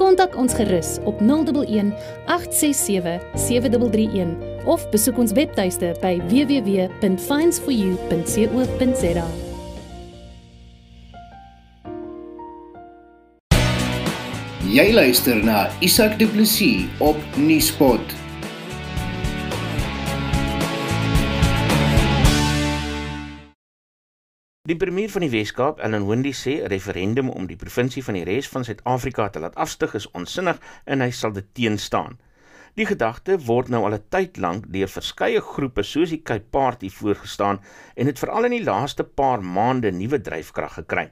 Kontak ons gerus op 011 867 7331 of besoek ons webtuiste by www.finds4u.co.za. Jy luister na Isak Du Plessis op Nieuwspot. Die premier van die Wes-Kaap, Ellen Wendy, sê 'n referendum om die provinsie van die res van Suid-Afrika te laat afstyg is onsinnig en hy sal dit teenstaan. Die gedagte word nou al 'n tyd lank deur verskeie groepe soos die Cape Party voorgestaan en het veral in die laaste paar maande nuwe dryfkrag gekry.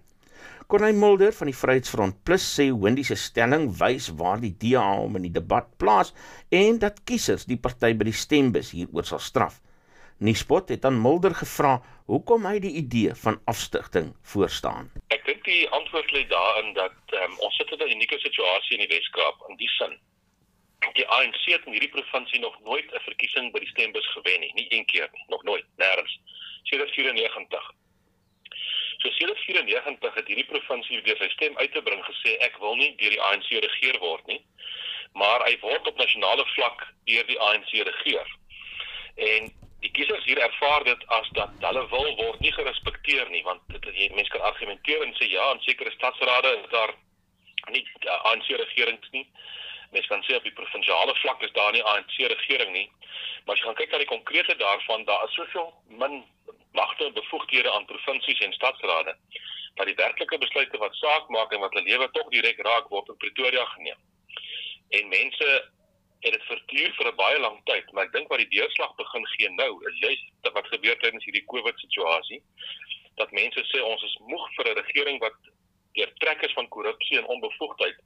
Corneil Mulder van die Vryheidsfront Plus sê Wendy se stelling wys waar die DA hom in die debat plaas en dat kiesers die party by die stembus hieroor sal straf. Nuuspot het aan Mulder gevra hoekom hy die idee van afstigting voorstaan. Ek dink die antwoord lê daarin dat um, ons sit in 'n unieke situasie in die Wes-Kaap in die sin. Die ANC het in hierdie provinsie nog nooit 'n verkiesing by die stembus gewen nie, nie een keer nie, nog nooit, nêrens. Sedert 94. So sedert 94 het hierdie provinsie weer sy stem uit te bring gesê ek wil nie deur die ANC regeer word nie, maar hy word op nasionale vlak deur die ANC regeer. En die kiesers hier ervaar dit as dat hulle wil word nie gerespekteer nie want dit jy mense kan argumenteer en sê ja in sekere stadsrade is daar nie uh, ANC regerings nie. Mense kan sê op die provinsiale vlak is daar nie ANC regering nie. Maar as jy gaan kyk na die konkrete daarvan daar is soveel min magte en bevoegdhede aan provinsies en stadsrade. Dat die werklike besluite wat saak maak en wat hulle lewe tog direk raak word in Pretoria geneem. En mense het dit verduur vir 'n baie lang tyd, maar ek dink wat die deurslag begin gee nou, is juist wat gebeur tydens hierdie COVID situasie, dat mense sê ons is moeg vir 'n regering wat deurtrek is van korrupsie en onbevoegdheid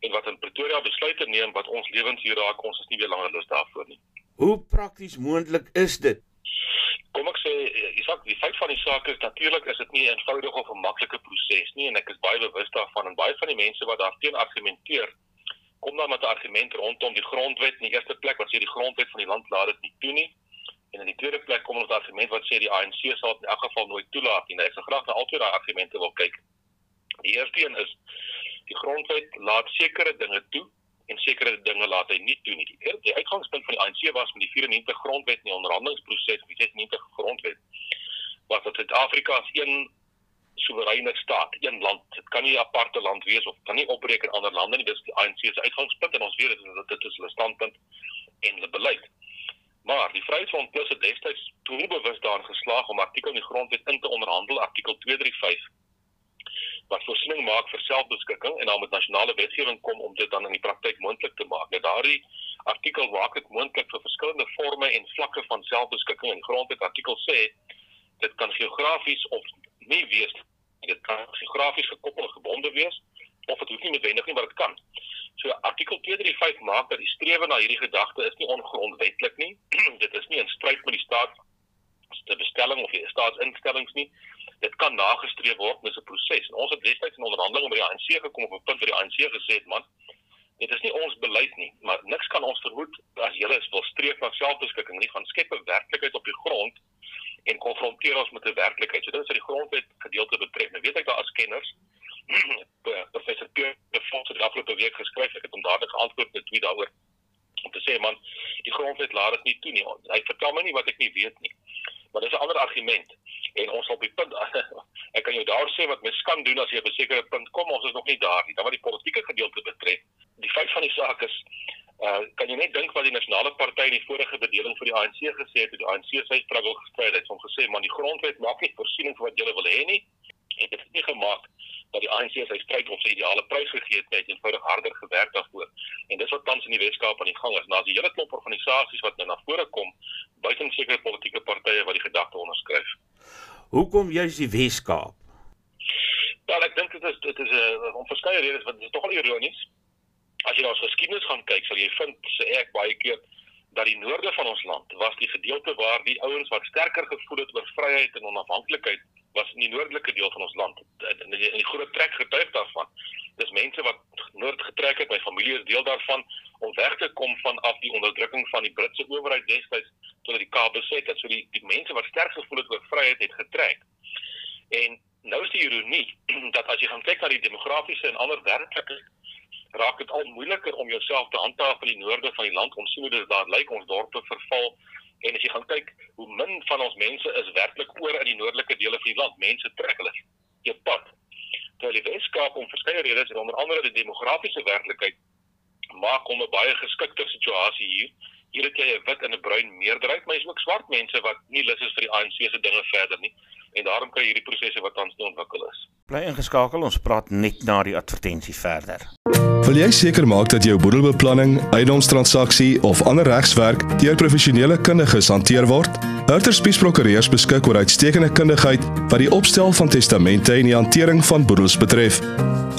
en wat in Pretoria besluite neem wat ons lewens hier raak, ons is nie weer langer lus daarvoor nie. Hoe prakties moontlik is dit? Kom ek sê, Isak, die feit van die saak is natuurlik is dit nie 'n eenvoudige of 'n maklike proses nie en ek is baie bewus daarvan en baie van die mense wat daarteen argumenteer kom dan met 'n argument rondom die grondwet in die eerste plek wat sê die grondwet van die land laat dit nie toe nie. En in die tweede plek kom ons met 'n argument wat sê die ANC sal in elk geval nooit toelaat nie. Nou, ek sou graag na albei daai argumente wil kyk. Die eerste een is die grondwet laat sekere dinge toe en sekere dinge laat hy nie toe nie. Die, die uitgangspunt van die ANC was met die 94 grondwet en die onderhandelingsproses, die 96 grondwet, was dat Suid-Afrika as een soewereine staat, een land. Dit kan nie 'n aparte land wees of kan nie opbreek in ander lande nie. Dis die ANC se uitgangspunt en ons weet is dit is hulle standpunt en hulle beleid. Maar die Vryheidsfront Plus het destyds toe bewus daarin geslaag om artikel in die grondwet in te onderhandel, artikel 235 wat voorsiening maak vir selfbeskikking en dan met nasionale wetgewing kom om dit dan in die praktyk moontlik te maak. Nou daardie artikel maak dit moontlik vir verskillende forme en vlakke van selfbeskikking in die grondwet. Artikel sê dit kan geografies of nie wees kan geografies gekoppel gebonde wees of dit hoef nie noodwendig nie maar dit kan. So artikel 235 maak dat die strewe na hierdie gedagte is nie ongrondwetlik nie. dit is nie in stryd met die staat se bestelling of die staatsinstellings nie. Dit kan nagestreef word met 'n proses. En ons het destyds in onderhandelinge met die ANC gekom op 'n punt waar die ANC gesê het man Dit is nie ons beleid nie, maar niks kan ons verhoed as julle wil streef na selfbeskikking nie, gaan skep 'n werklikheid op die grond en konfronteer ons met 'n werklikheid. So dit is wat die grondwet gedeelte betref. Nou weet ek daar as kenners professor Pierre de Vos het afgelope week geskryf, ek het hom dadelik geantwoord met twee daaroor om te sê man, die grondwet laat dit nie toe nie. Hy vertel my nie wat ek nie weet nie. Maar dis 'n ander argument en ons op die punt ek kan jou daar sê wat mens kan doen as jy op 'n sekere punt kom, ons is nog nie daar nie. Dan wat die politieke gedeelte betref, die feit van die saak is Uh, kan jy net dink wat die nasionale party in die vorige bedeling vir die ANC gesê het, die ANC sy struggle gestry het, hom gesê man die grondwet maak nie voorsiening vir wat jy wil hê nie. Het dit nie gemaak dat die ANC sy stryd op sy ideale prys gegee het net eenvoudig harder gewerk daarvoor. En dis wat tans in die Weskaap aan die gang is. Nou as die hele klop organisasies wat nou na vore kom, buiten sekere politieke partye wat die gedagte onderskryf. Hoekom juist die Weskaap? Ja, ek dink dit is dit is 'n uh, om verskeie redes wat dit is tog al ironies as jy na ons geskiedenis gaan kyk, sal jy vind sê ek baie keer dat die noorde van ons land was die gedeelte waar die ouens wat sterker gevoel het oor vryheid en onafhanklikheid was in die noordelike deel van ons land. In die, in die groot trek getuig daarvan. Dis mense wat noord getrek het, my familie is deel daarvan om weg te kom van af die onderdrukking van die Britse owerheid destyds toe hulle die Kaap beset het. So die die mense wat sterk gevoel het oor vryheid het getrek. En nou is die ironie dat as jy gaan kyk na die demografiese en ander werklike raak dit al moeiliker om jouself te handhaaf in die noorde van die land. Ons sien hoe dit daar lyk, ons dorpe verval en as jy gaan kyk hoe min van ons mense is werklik oor in die noordelike dele van die land. Mense trek hulle op pad. Terwyl die Weskaap om verskeie redes, onder andere die demografiese werklikheid, maak hom 'n baie geskikte situasie hier. Hier het jy 'n wit en 'n bruin meerderheid, maar jy's ook swart mense wat nie lus is vir die ANC se dinge verder nie. En daarom kry hierdie prosesse wat tans ontwikkel is. Bly ingeskakel, ons praat net na die advertensie verder. Wil jy seker maak dat jou boedelbeplanning, eiendomstransaksie of ander regswerk deur professionele kundiges hanteer word? Hurter Spies Prokureurs beskik oor uitstekende kundigheid wat die opstel van testamente en die hantering van boedels betref.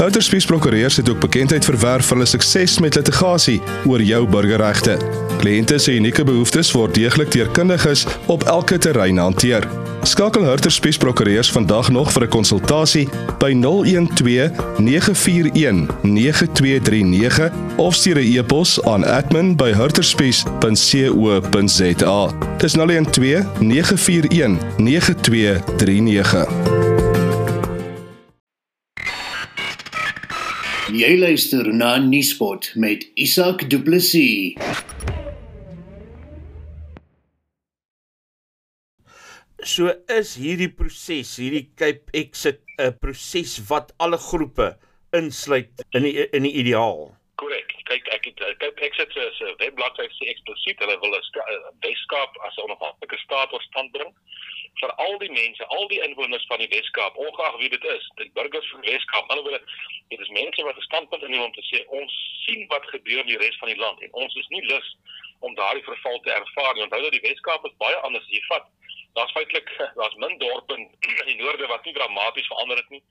Hurter Spies Prokureurs het ook bekendheid verwerf vir hulle sukses met litigasie oor jou burgerregte. Kliënte se unieke behoeftes word deeglik deur kundiges op elke terrein hanteer. Skakel Hurter Spies Prokureurs vandag nog vir 'n konsultasie by 012 941 9239 of stuur 'n e-pos aan admin@hurterspies.co.za. Dis 012 941 9239. Jy luister na Nuuspot met Isak Du Plessis. So is hierdie proses, hierdie Cape Exit 'n proses wat alle groepe insluit in die in die ideaal. Korrek. Kyk, ek het Cape Exit se se webbladsy sê eksplisiet hulle wil 'n Weskaap as 'n onafhanklike staat tot stand bring vir al die mense, al die inwoners van die Weskaap, ongeag wie dit is, die burgers van Weskaap, alhoewel dit is mense wat 'n standpunt inneem om te sê ons sien wat gebeur in die res van die land en ons is nie lus om daardie verval te ervaar nie. Onthou dat die Weskaap is baie anders as jy vat daar's feitelik daar's min dorpe in, die noorde wat nie dramaties verander het nie.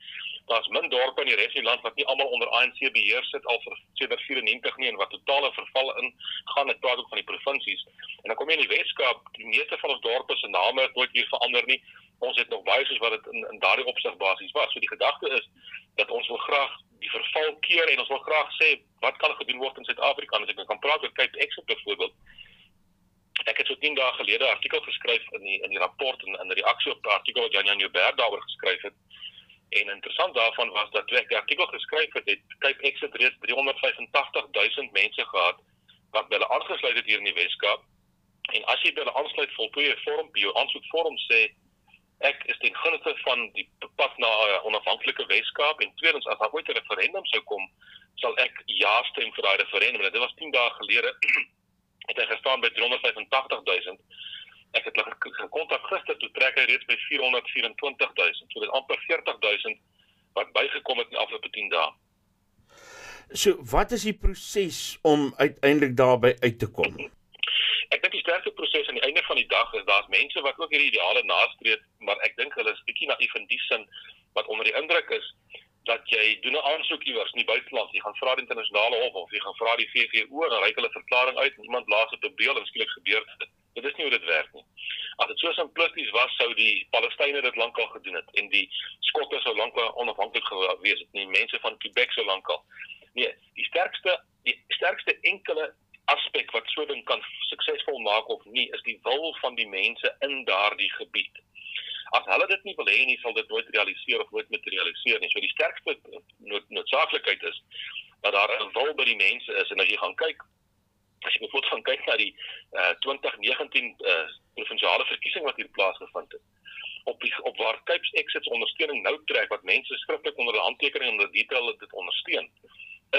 Daar's min dorpe in die res van die land wat nie almal onder ANC beheer sit al vir sedert 94 nie en wat totale verval in gaan het praat ook van die provinsies. En dan kom jy in die Weskaap, die meeste van ons dorpe se name het nooit hier verander nie. Ons het nog baie soos wat dit in, in daardie opsig basies was. So die gedagte is dat ons wil graag die verval keer en ons wil graag sê wat kan gedoen word in Suid-Afrika? As ek kan praat oor Cape Exit byvoorbeeld ek het so 10 dae gelede 'n artikel geskryf in die in die rapport en in 'n reaksie op 'n artikel wat Jan Jan Joubert daaroor geskryf het. En interessant daarvan was dat toe ek die artikel geskryf het, het Cape Exit reeds 385 000 mense gehad wat hulle aangesluit het hier in die Weskaap. En as jy hulle aansluit, voltooi jy vorm, jou aansoekvorm sê ek is ten gunste van die pad na 'n uh, onafhanklike Weskaap en tweedens as daar ooit 'n referendum sou kom, sal ek ja stem vir daai referendum. En dit was 10 dae gelede het hy gestaan by 385000. Ek het hulle gekontak gister toe trek hy reeds by 424000. So dit amper 40000 wat bygekom het in die afgelope 10 dae. So wat is die proses om uiteindelik daarby uit te kom? Ek dink die sterkste proses aan die einde van die dag is daar's mense wat ook hierdie ideale nastreef, maar ek dink hulle is bietjie naïef in die sin wat onder die indruk is dat jy doen 'n aansoek iewers in die buiteland, jy gaan vra die internasionale hof of jy gaan vra die VVO en dan reik hulle verklaring uit en iemand blaas dit op beeld en skielik gebeur dit. Dit is nie hoe dit werk nie. As dit so simplisties was, sou die Palestynë dit lankal gedoen het en die Skotte sou lankal onafhanklik gewees het, nie mense van Quebec sou lankal. Nee, die sterkste die sterkste enkele aspek wat so ding kan suksesvol maak of nie, is die wil van die mense in daardie gebied as hulle dit nie wil hê nie, sal dit nooit realiseer of nooit materialiseer nie. So die sterkste nood, noodsaaklikheid is dat daar 'n wil by die mense is en as jy gaan kyk as jy bijvoorbeeld gaan kyk na die uh, 2019 uh, provinsiale verkiesing wat hier plaasgevind het op die, op waar Cape Exits ondersteuning nou trek wat mense skriftelik onder die handtekening en die detail dit ondersteun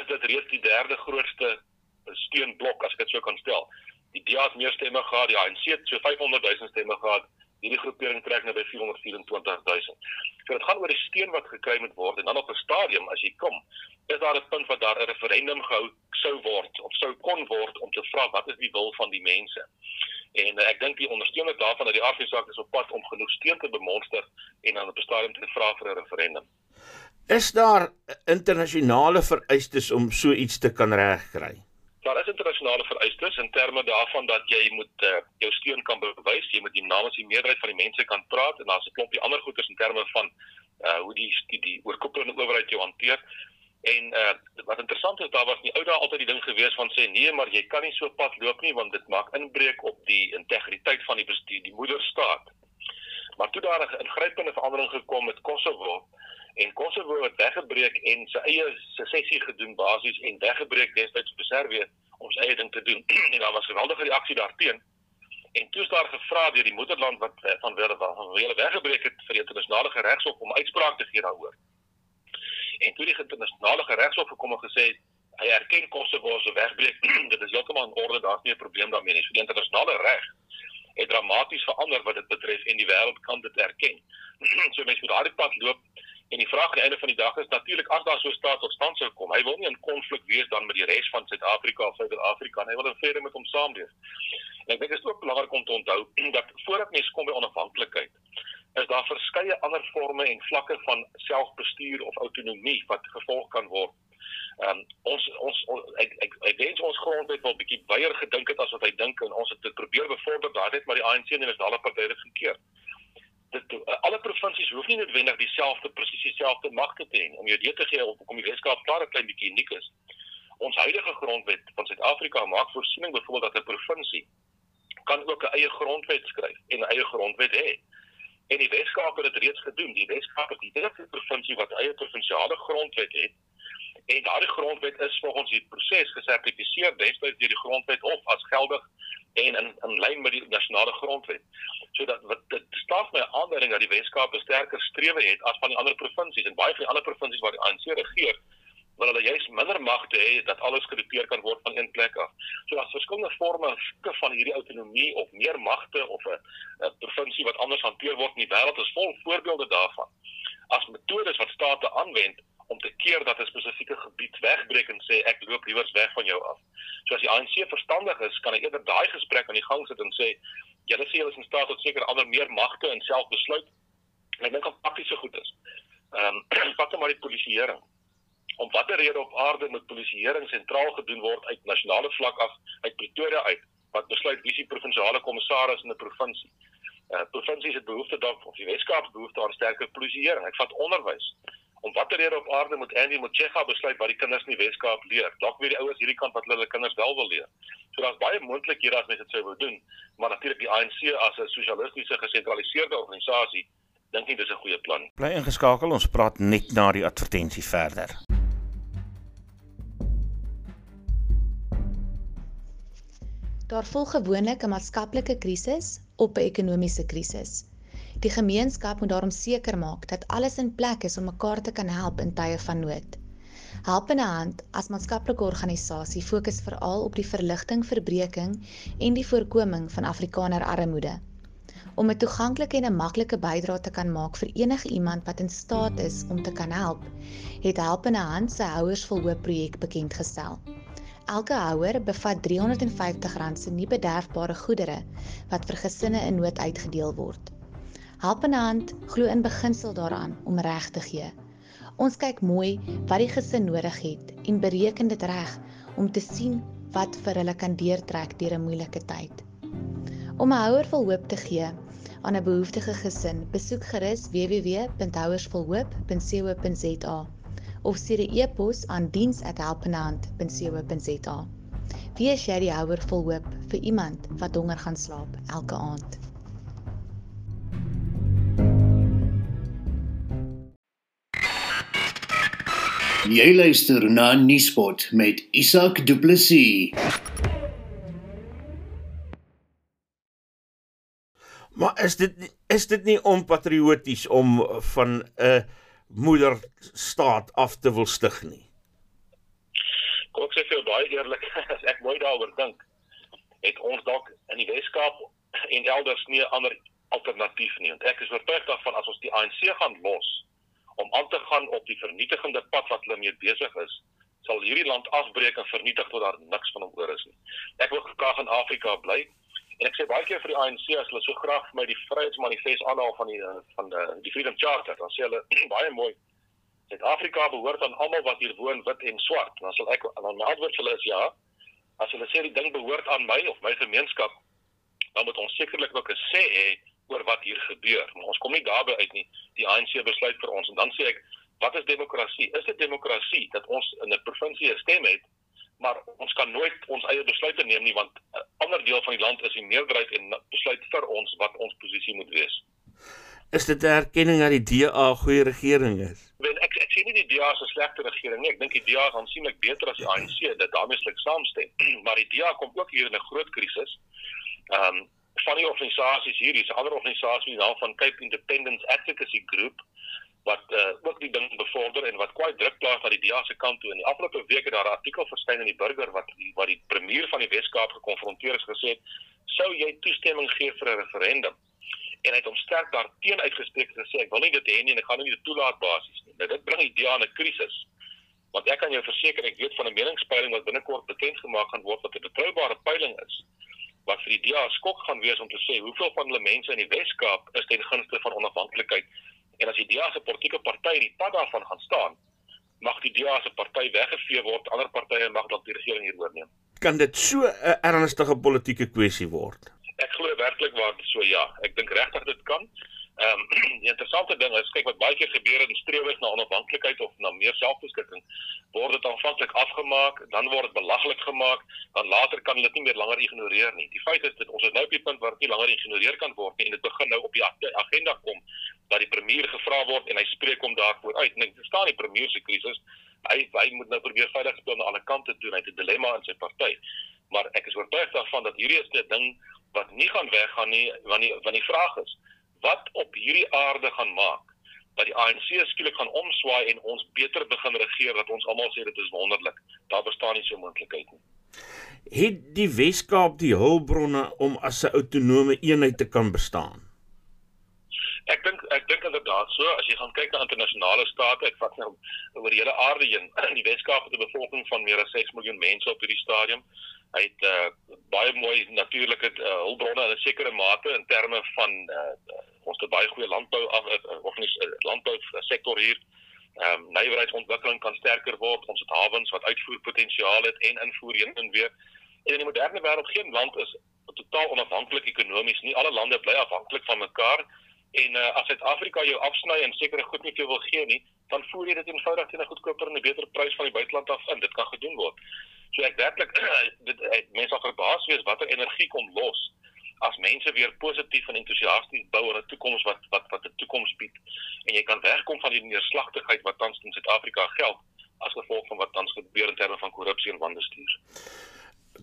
is dit reeds die derde grootste steunblok as ek dit sou kan stel. Die DA het meer stemme gehad, die ANC het so 500 000 stemme gehad hierdie groepering trek nou by 424 000. So dit gaan oor die steun wat gekry moet word en dan op 'n stadium as jy kom, is daar 'n punt wat daar 'n referendum gehou sou word of sou kon word om te vra wat is die wil van die mense. En uh, ek dink die ondersteuning daarvan dat die afsaak is op pad om genoeg steun te bemonster en dan op 'n stadium te vra vir 'n referendum. Is daar internasionale vereistes om so iets te kan regkry? Daar is internasionale vereistes in terme daarvan dat jy moet uh, jou steun kan bewys, jy moet die namens die meerderheid van die mense kan praat en daar's 'n klompie ander goeders in terme van uh hoe die die, die oorkoepelende owerheid jou hanteer. En uh wat interessant is, daar was nie ou dae altyd die ding gewees van sê nee, maar jy kan nie so pad loop nie want dit maak inbreuk op die integriteit van die bestuur, die moederstaat. Maar toe daar 'n ingrypende verandering gekom met Kosovo en Kosovo het weggebreek en sy eie sessie gedoen basies en weggebreek destyds vir Servië om sy eie ding te doen. en daar was geweldige reaksie daarteenoor. En toe is daar gevra deur die moederland wat eh, van wille van wille weggebreek het vir die internasionale regshof om uitspraak te gee daaroor. En toe die internasionale regshof gekom en gesê hy erken Kosovo as 'n wegbreek, dit is heeltemal in orde, daar's nie 'n probleem daarmee nie. So die internasionale reg het dramaties verander wat dit betref en die wêreld kan dit erken. so mense moet daardie pad loop en die vraag aan die einde van die dag is natuurlik as daar so 'n staat tot stand sou kom, hy wil nie in konflik wees dan met die res van Suid-Afrika of Suid-Afrika nie, hy wil in vrede met hom saamleef. En ek dink dit is ook belangrik om te onthou dat voordat mens kom by onafhanklikheid, is daar verskeie ander forme en vlakke van selfbestuur of autonomie wat gevolg kan word. Ehm um, ons ons ek ek ek wens ons grondwet wel bietjie baie gedink het as wat hy dink en ons het dit probeer bevorder daar net maar die ANC en die nasionale party het gekeer. Dit alle provinsies hoef nie noodwendig dieselfde presies dieselfde magte te hê om jou idee te gee of kom die Weskaap klaar 'n klein bietjie uniek is. Ons huidige grondwet van Suid-Afrika maak voorsiening byvoorbeeld dat 'n provinsie kan ook 'n eie grondwet skryf en 'n eie grondwet hê. En die Weskaap het dit reeds gedoen. Die Weskaap is die enigste provinsie wat eie provinsiale grondwet het. En daardie grondwet is volgens die proses gesertifiseer destyds deur die grondwet of as geldig en in in lyn met die nasionale grondwet. So dat wat dit aanduiding dat die Weskaap 'n sterker strewe het as van die ander provinsies en baie van die ander provinsies waar die ANC regeer wil hulle juist minder magte hê dat alles gedopeer kan word van een plek af. So daar's verskillende forme van hierdie autonomie of meer magte of 'n provinsie wat anders hanteer word in die wêreld is vol voorbeelde daarvan. As metodes wat state aanwend om te keer dat 'n spesifieke gebied wegbreek en sê ek loop liewers weg van jou af. So as die ANC verstandig is, kan hy eerder daai gesprek aan die gang sit en sê julle sê julle is in staat tot seker ander meer magte en selfbesluit. Ek dink dit prakties goed is. Ehm um, vat net maar die polisieering om watter rede op aarde moet polisieering sentraal gedoen word uit nasionale vlak af uit Pretoria uit wat besluit wie se provinsiale kommissaris in 'n provinsie. Eh uh, provinsies het behoefte dalk of die Weskaap behoefte aan sterker polisieering. Ek vat onderwys. Om watter rede op aarde moet Andy Motshega besluit wat die kinders in die Weskaap leer? Dalk weet die ouers hierdie kant wat hulle kinders wel wil leer. Daar's baie moontlikhede as mense dit sou wou doen, maar natuurlik die ANC as 'n sosialistiese gesentraliseerde organisasie dink nie dis 'n goeie plan nie. Bly ingeskakel, ons praat net na die advertensie verder. Daar volg gewoonlik 'n maatskaplike krisis op 'n ekonomiese krisis. Die gemeenskap moet daarom seker maak dat alles in plek is om mekaar te kan help in tye van nood. Helpende Hand as maatskaplike organisasie fokus veral op die verligting, verbreeking en die voorkoming van Afrikaner armoede. Om 'n toeganklike en 'n maklike bydrae te kan maak vir enige iemand wat in staat is om te kan help, het Helpende Hand se Houers vol Hoop projek bekend gestel. Elke houer bevat R350 se nie bederfbare goedere wat vir gesinne in nood uitgedeel word. Helpende Hand glo in beginsel daaraan om reg te gee. Ons kyk mooi wat die gesin nodig het en bereken dit reg om te sien wat vir hulle kan deurtrek deur 'n moeilike tyd. Om 'n houer vol hoop te gee aan 'n behoeftige gesin, besoek gerus www.houersvolhoop.co.za of stuur 'n e-pos aan diens@helpenhand.co.za. Wie is jy die houer vol hoop vir iemand wat honger gaan slaap elke aand? Jy luister na Nuuspot met Isak Du Plessis. Maar is dit is dit nie onpatrioties om van 'n uh, moederstaat af te wil stig nie. Kom ek sê vir jou baie eerlik, as ek mooi daaroor dink, het ons dalk in die Weskaap en elders nie 'n ander alternatief nie. Want ek is oortuig daarvan as ons die ANC gaan los om aan te gaan op die vernietigende pad wat hulle mee besig is, sal hierdie land afbreek en vernietig tot daar niks van hom oor is nie. Ek wil graag in Afrika bly. En ek sê baie keer vir die ANC as hulle so graag vir my die Vryheidsmanifest aanhaal van die van die die Freedom Charter, dan sê hulle baie mooi Suid-Afrika behoort aan almal wat hier woon, wit en swart. Dan sal ek dan my antwoord vir hulle is ja. As hulle sê die ding behoort aan my of my gemeenskap, dan moet ons sekerlik ook 'n sê hê oor wat hier gebeur. Maar ons kom nie daarby uit nie. Die ANC besluit vir ons en dan sê ek, wat is demokrasie? Is dit demokrasie dat ons in 'n provinsie 'n stem het, maar ons kan nooit ons eie besluite neem nie want 'n ander deel van die land is die meerderheid en besluit vir ons wat ons posisie moet wees. Is dit 'n erkenning dat die DA 'n goeie regering is? Wel ek ek sê nie die DA is 'n slegte regering nie. Ek dink die DA is aansienlik beter as die ANC. Dit daarmee ek saamstem. maar die DA kom ook hier in 'n groot krisis. Ehm um, van die organisasies hier, hier's 'n ander organisasie naam van Cape Independence Advocacy Group wat uh, ook die ding bevorder en wat kwai druk plaas na die DA se kant toe. In die afgelope week het daar 'n artikel verskyn in die Burger wat die, wat die premier van die Wes-Kaap gekonfronteer is gesê, "Sou jy toestemming gee vir 'n referendum?" En hy het hom sterk daarteen uitgespreek en gesê, "Ek wil nie dit hê nie en ek gaan nie dit toelaat basies nie." Nou dit bring die DA in 'n krisis. Want ek kan jou verseker, ek weet van 'n meningspeiling wat binnekort bekend gemaak gaan word wat 'n betroubare peiling is wat vir die DA skok gaan wees om te sê hoeveel van hulle mense in die Wes-Kaap is ten gunste van onafhanklikheid? En as die DA se politieke party die pad daarvan gaan staan mag die DA se party weggevee word ander partye mag dalk die regering hier oorneem. Kan dit so 'n ernstige politieke kwessie word? Ek glo werklik waar so ja. Ek dink regtig dit kan Ehm um, die interessante ding is kyk wat baie keer gebeur in strewe na onafhanklikheid of na meer selfbeskikking word dit aanvanklik afgemaak, dan word dit belaglik gemaak, dan later kan dit nie meer langer ignoreer nie. Die feit is dit ons is nou op die punt waar dit nie langer geïgnoreer kan word nie en dit begin nou op die agenda kom dat die premier gevra word en hy spreek hom daarvoor uit. En ek verstaan die premier se krisis. Hy hy moet nou probeer veilig speel aan alle kante toe. Hy het 'n dilemma in sy party. Maar ek is oortuig daarvan dat hierdie is 'n ding wat nie gaan weggaan nie want die want die vraag is wat op hierdie aarde gaan maak dat die ANC skielik gaan omswaai en ons beter begin regeer dat ons almal sê dit is wonderlik. Daar bestaan nie so 'n moontlikheid nie. Het die Wes-Kaap die hulpbronne om as 'n autonome eenheid te kan bestaan? Ek dink ek dink inderdaad so as jy gaan kyk na internasionale state, ek vat nou oor die hele aarde heen, die Wes-Kaap het 'n bevolking van meer as 6 miljoen mense op hierdie stadium. Hy het uh, baie mooi natuurlike uh, hulpbronne in 'n sekere mate in terme van uh, ons het baie goeie landbou af of nie landbou sektor hier. Ehm um, nywerheidsontwikkeling kan sterker word. Ons het hawens wat uitvoerpotensiaal het en invoer heen en weer. En in die moderne wêreld geen land is totaal onafhanklik ekonomies nie. Alle lande bly afhanklik van mekaar. En uh, as Suid-Afrika jou afsny en sekere goed nie veel wil gee nie, dan voer jy dit eenvoudig teen 'n goedkoper en 'n beter prys van die buiteland af in. Dit kan gedoen word. So ek werklik dit mense sal verbaas wees watter energie kom los as mense weer positief en entoesiasties bou oor 'n toekoms wat wat wat 'n toekoms bied en jy kan wegkom van die neerslagtigheid wat tans in Suid-Afrika geld as gevolg van wat tans gebeur in terme van korrupsie en wanbestuur.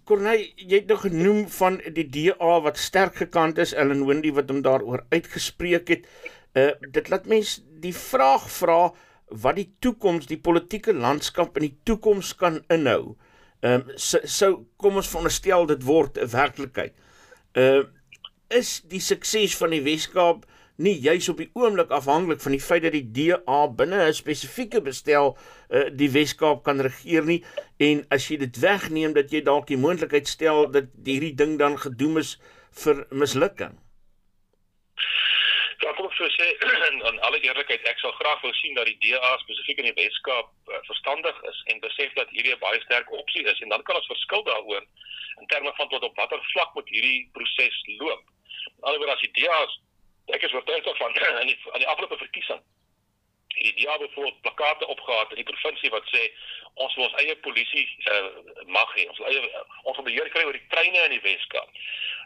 Corneille, jy het nou genoem van die DA wat sterk gekant is, Ellen Wendy wat hom daaroor uitgespreek het. Uh dit laat mense die vraag vra wat die toekoms, die politieke landskap in die toekoms kan inhou. Ehm um, sou so, kom ons veronderstel dit word 'n werklikheid. Uh is die sukses van die Weskaap nie juis op die oomblik afhanklik van die feit dat die DA binne 'n spesifieke bestel uh die Weskaap kan regeer nie en as jy dit wegneem dat jy dalk die moontlikheid stel dat hierdie ding dan gedoem is vir mislukking. Ja, kom ek sou sê in, in alle eerlikheid ek sal graag wil sien dat die DA spesifiek in die Weskaap uh, verstandig is en besef dat hierdie 'n baie sterk opsie is en dan kan ons verskil daaroor in terme van tot op watter vlak moet hierdie proses loop. Alhoewel as idees ek is oortuig van in die aan die afgelope verkiesing het die DA bijvoorbeeld plakate opgehad in die provinsie wat sê ons wil ons eie polisie uh, mag hê, ons wil eie ons wil beheer kry oor die treine in die Weskaap.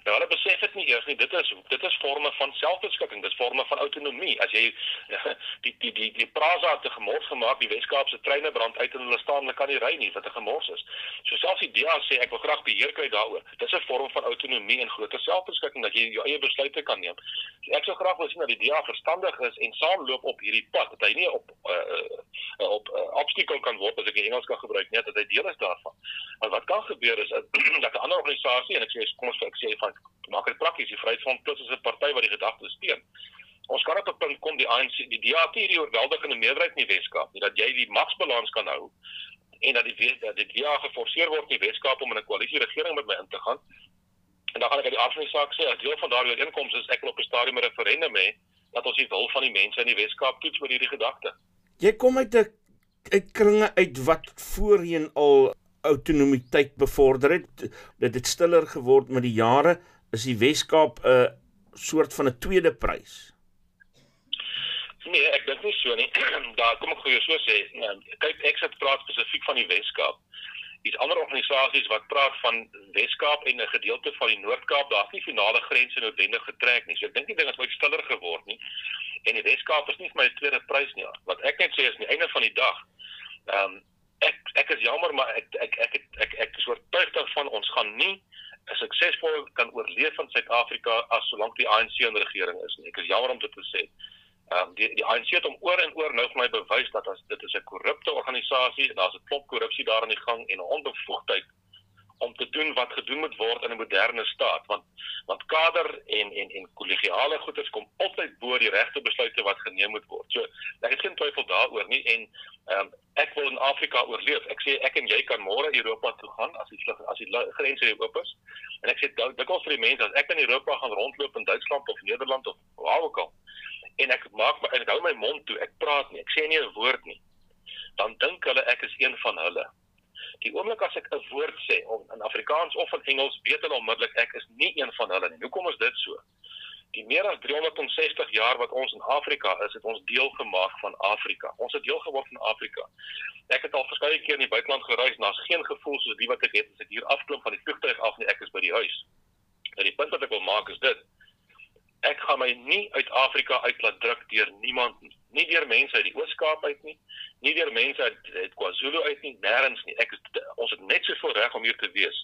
Nou hulle besef dit nie eers nie. Dit is dit is forme van selfbeskikking, dis forme van autonomie. As jy die die die die Praza te gemors gemaak, die Weskaapse treine brand uit en hulle staan, hulle kan nie ry nie, wat 'n gemors is. So selfs die DA sê ek wil graag beheer kry daaroor. Dis 'n vorm van autonomie en groter selfbeskikking dat jy jou eie besluite kan neem. So ek sou graag wil sien dat die DA verstandig is en saamloop op hierdie pad, dat hy nie op uh, op uh, obstacle kan word as ek Engels kan gebruik net dat hy deel is daarvan. Maar wat kan gebeur is dat 'n ander organisasie en ek sê kom ons ek sê van maak dit prakties die Vryheidsfront plus is 'n party wat die gedagte steun. Ons kan op 'n punt kom die ANC die DA het hierdie oorweldigende meerderheid in die Weskaap, dat jy die magsbalans kan hou en dat die dat die DA geforseer word in die Weskaap om in 'n koalisie regering met my in te gaan. En dan gaan ek uit die die saak sê, as deel van daardie ooreenkomste is ek wil op 'n stadium 'n referendum hê dat ons die wil van die mense in die Weskaap toets met hierdie gedagte. Jy kom uit 'n uit kringe uit wat voorheen al autonomiteit bevorder het. Dit het stiller geword met die jare. Is die Wes-Kaap 'n uh, soort van 'n tweede prys? Nee, ek dink nie so nie. Daar kom ek gou so sê. Nee, kyk, ek sit praat spesifiek van die Wes-Kaap. Dis ander organisasies wat praat van Wes-Kaap en 'n gedeelte van die Noord-Kaap. Daar's nie finale grense noodwendig getrek nie. So ek dink die ding het baie stiller geword nie. En die Wes-Kaap is nie vir my 'n tweede prys nie. Wat ek net sê is aan die einde van die dag, ehm um, ek ek is jammer maar ek ek ek ek ek, ek is oortuig daarvan ons gaan nie suksesvol kan oorleef in Suid-Afrika as solank die ANC in regering is nie. Ek is jammer om dit te sê. Ehm um, die die ANC het om oor en oor nou vir my bewys dat as dit is 'n korrupte organisasie en daar's 'n klop korrupsie daar in die gang en 'n onbevoegdheid om te doen wat gedoen moet word in 'n moderne staat want want kader en en en kollegiale goeders kom altyd bo die regte besluite wat geneem moet word. So ek het geen twyfel daaroor nie en ehm um, ek wil in Afrika oorleef. Ek sê ek en jy kan môre Europa toe gaan as die vlug as die grense weer oop is. En ek sê kos vir die mense as ek in Europa gaan rondloop in Duitsland of Nederland of waar ook al en ek maak my ek hou my mond toe. Ek praat nie. Ek sê nie 'n woord nie. Dan dink hulle ek is een van hulle. Die oomblik as ek 'n woord sê of in Afrikaans of in Engels, weet hulle onmiddellik ek is nie een van hulle nie. Hoekom is dit so? Die meer as 360 jaar wat ons in Afrika is, het ons deel gemaak van Afrika. Ons het deel geword van Afrika. Ek het al verskeie keer in die buiteland gereis, daar's geen gevoel soos die wat ek het as ek hier afklim van die vliegtuig af nie, ek is by die huis. En die punt wat ek wil maak is dit. Gaan my nie uit Afrika uit laat druk deur niemand nie nie deur mense uit die Oos-Kaap uit nie, nie deur mense uit, uit KwaZulu uit nie, nêrens nie. Ek ons het net soveel reg om hier te wees.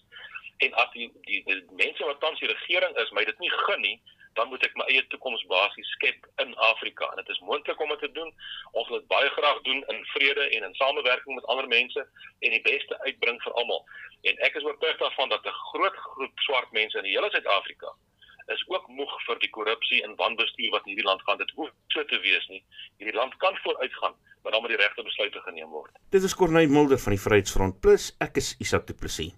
En as die die, die, die mense wat tans die regering is, my dit nie gun nie, dan moet ek my eie toekoms basies skep in Afrika. En dit is moontlik om dit te doen. Ons wil dit baie graag doen in vrede en in samewerking met ander mense en die beste uitbring vir almal. En ek is oortuig daarvan dat 'n groot groep swart mense in die hele Suid-Afrika is ook moeg vir die korrupsie en wanbestuur wat in hierdie land gaan. Dit hoef so te wees nie. Hierdie land kan vooruitgaan, maar dan moet die regte besluite geneem word. Dit is Corneil Mulder van die Vryheidsfront Plus. Ek is Isak Du Plessis.